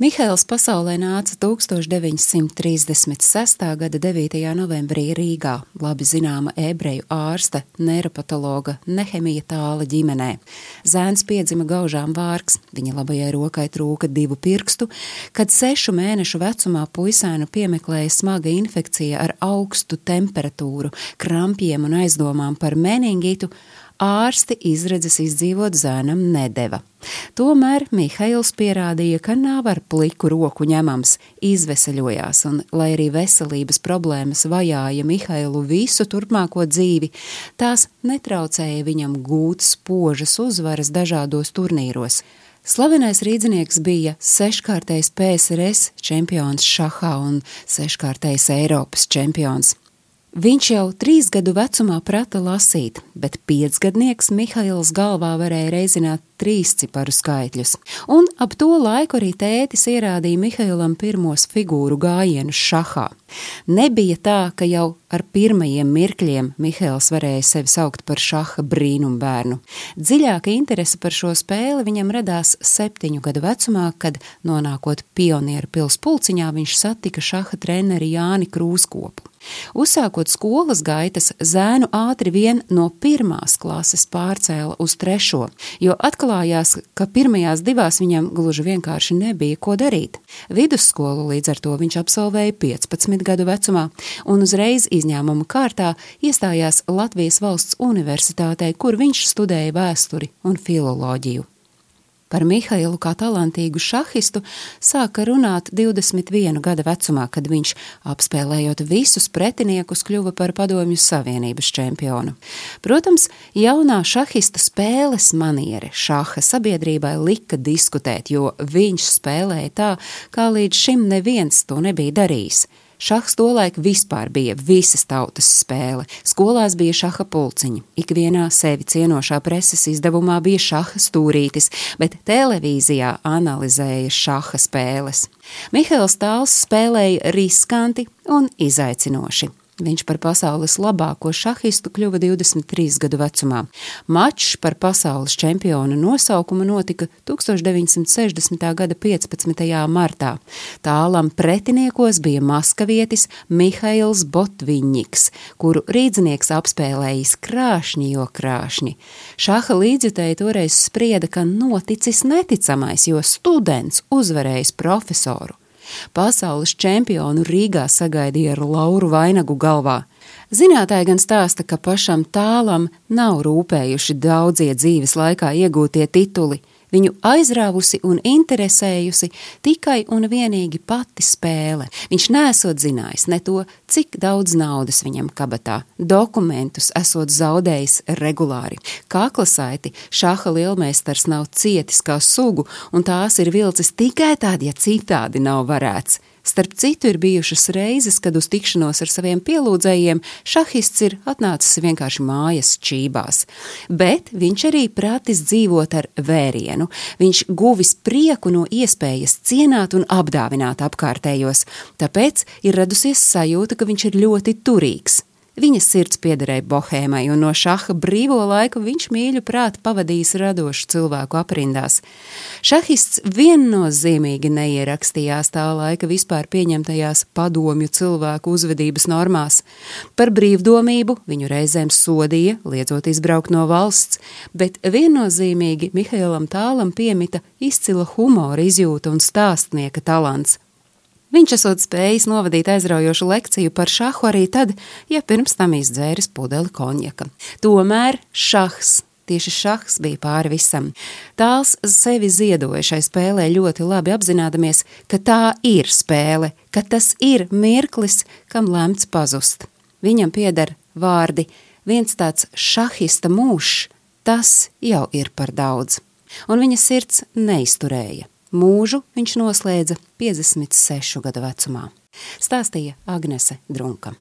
Mihails pasaulē nāca 1936. gada 9. novembrī Rīgā, labi zināma ebreju ārsta, neiropatologa Nehemija Tāla ģimenē. Zēns piedzima gaužām vārks, viņa labajai rokai trūka divu pirkstu, kad sešu mēnešu vecumā puisēnu piemeklēja smaga infekcija ar augstu temperatūru, krampjiem un aizdomām par meningitu, ārsti izredzes izdzīvot zēnam nedeva. Tomēr Mihails pierādīja, ka nav ar pliku roku ņemams, izveseļojās, un, lai arī veselības problēmas vajāja Mihailu visu turpmāko dzīvi, tās netraucēja viņam gūt spožas uzvaras dažādos turnīros. Slavenais rīznieks bija seškārtais PSRS čempions šahā un seškārtais Eiropas čempions. Viņš jau trīs gadu vecumā prata lasīt, bet piecgadnieks Mihails galvā varēja reizināt trīs ciparu skaitļus. Un ap to laiku arī tētis ierādīja Mihailam pirmos figūru gājienus šahā. Nebija tā, ka jau ar pirmajiem mirkļiem Mihails varēja sevi saukt par šaha brīnumbērnu. Dziļāka interese par šo spēli viņam radās septiņu gadu vecumā, kad, nonākot pionieru pils pulciņā, viņš satika šaha treneri Jāni Krūskopu. Uzsākot skolas gaitas, zēnu ātri vien no pirmās klases pārcēla uz trešo, jo atklājās, ka pirmajās divās viņam gluži vienkārši nebija ko darīt. Vidusskolu līdz ar to viņš absolvēja 15 gadu vecumā un uzreiz izņēmuma kārtā iestājās Latvijas valsts universitātē, kur viņš studēja vēsturi un filoloģiju. Par Mihailu kā talantīgu šahistu sāka runāt 21 gada vecumā, kad viņš, apspēlējot visus pretiniekus, kļuva par Padomju Savienības čempionu. Protams, jaunā šahista spēles maniere šaha sabiedrībai lika diskutēt, jo viņš spēlēja tā, kā līdz šim neviens to nebija darījis. Šahs tolaik vispār bija visas tautas spēle. Skolās bija šaha pulciņi, ikvienā sevi cienošā preses izdevumā bija šaha stūrītis, bet televīzijā analizēja šaha spēles. Mihails Tāls spēlēja riskanti un izaicinoši. Viņš par pasaules labāko šahistu kļuva 23 gadu vecumā. Mačs par pasaules čempionu nosaukumu notika 1960. gada 15. martā. Tālam pretiniekos bija maskavietis Mihails Botviņņiks, kuru rīdznieks apspēlējis krāšņi, jo krāšņi. Šaha līdzjutēji toreiz sprieda, ka noticis neticamais, jo students uzvarējis profesoru. Pasaules čempionu Rīgā sagaidīja ar lauru vainagu galvā. Zinātāji gan stāsta, ka pašam tālam nav rūpējuši daudzie dzīves laikā iegūtie tituli, Viņu aizrāvusi un interesējusi tikai un vienīgi pati spēle. Viņš nesot zinājis ne to, cik daudz naudas viņam kabatā, dokumentus esot zaudējis regulāri. Kaklasaiti šāha lielmeistars nav cietis kā sugu, un tās ir vilcis tikai tad, ja citādi nav varēts. Starp citu, ir bijušas reizes, kad uz tikšanos ar saviem pielūdzējiem šahists ir atnācis vienkārši mājas čībās. Bet viņš arī pratis dzīvot ar vērienu. Viņš guvis prieku no iespējas cienāt un apdāvināt apkārtējos, tāpēc ir radusies sajūta, ka viņš ir ļoti turīgs. Viņa sirds piederēja bohēmai, un no šaha brīvo laiku viņš mīļu prātu pavadījis radošu cilvēku aprindās. Šahists viennozīmīgi neierakstījās tā laika vispār pieņemtajās padomju cilvēku uzvedības normās. Par brīvdomību viņu reizēm sodīja, liedzot izbraukt no valsts, bet viennozīmīgi Mihailam Tālam piemita izcila humora izjūta un stāstnieka talants. Viņš esot spējis novadīt aizraujošu lekciju par šahu arī tad, ja pirms tam izdzēris pudeli konjaka. Tomēr šahs tieši šahs bija pāri visam. Tāls sevi ziedoja šai spēlē ļoti labi apzinādamies, ka tā ir spēle, ka tas ir mirklis, kam lemts pazust. Viņam pieder vārdi viens tāds šahista mūžs, tas jau ir par daudz, un viņa sirds neizturēja. Mūžu viņš noslēdza 56 gadu vecumā. Stāstīja Agnese Drunka.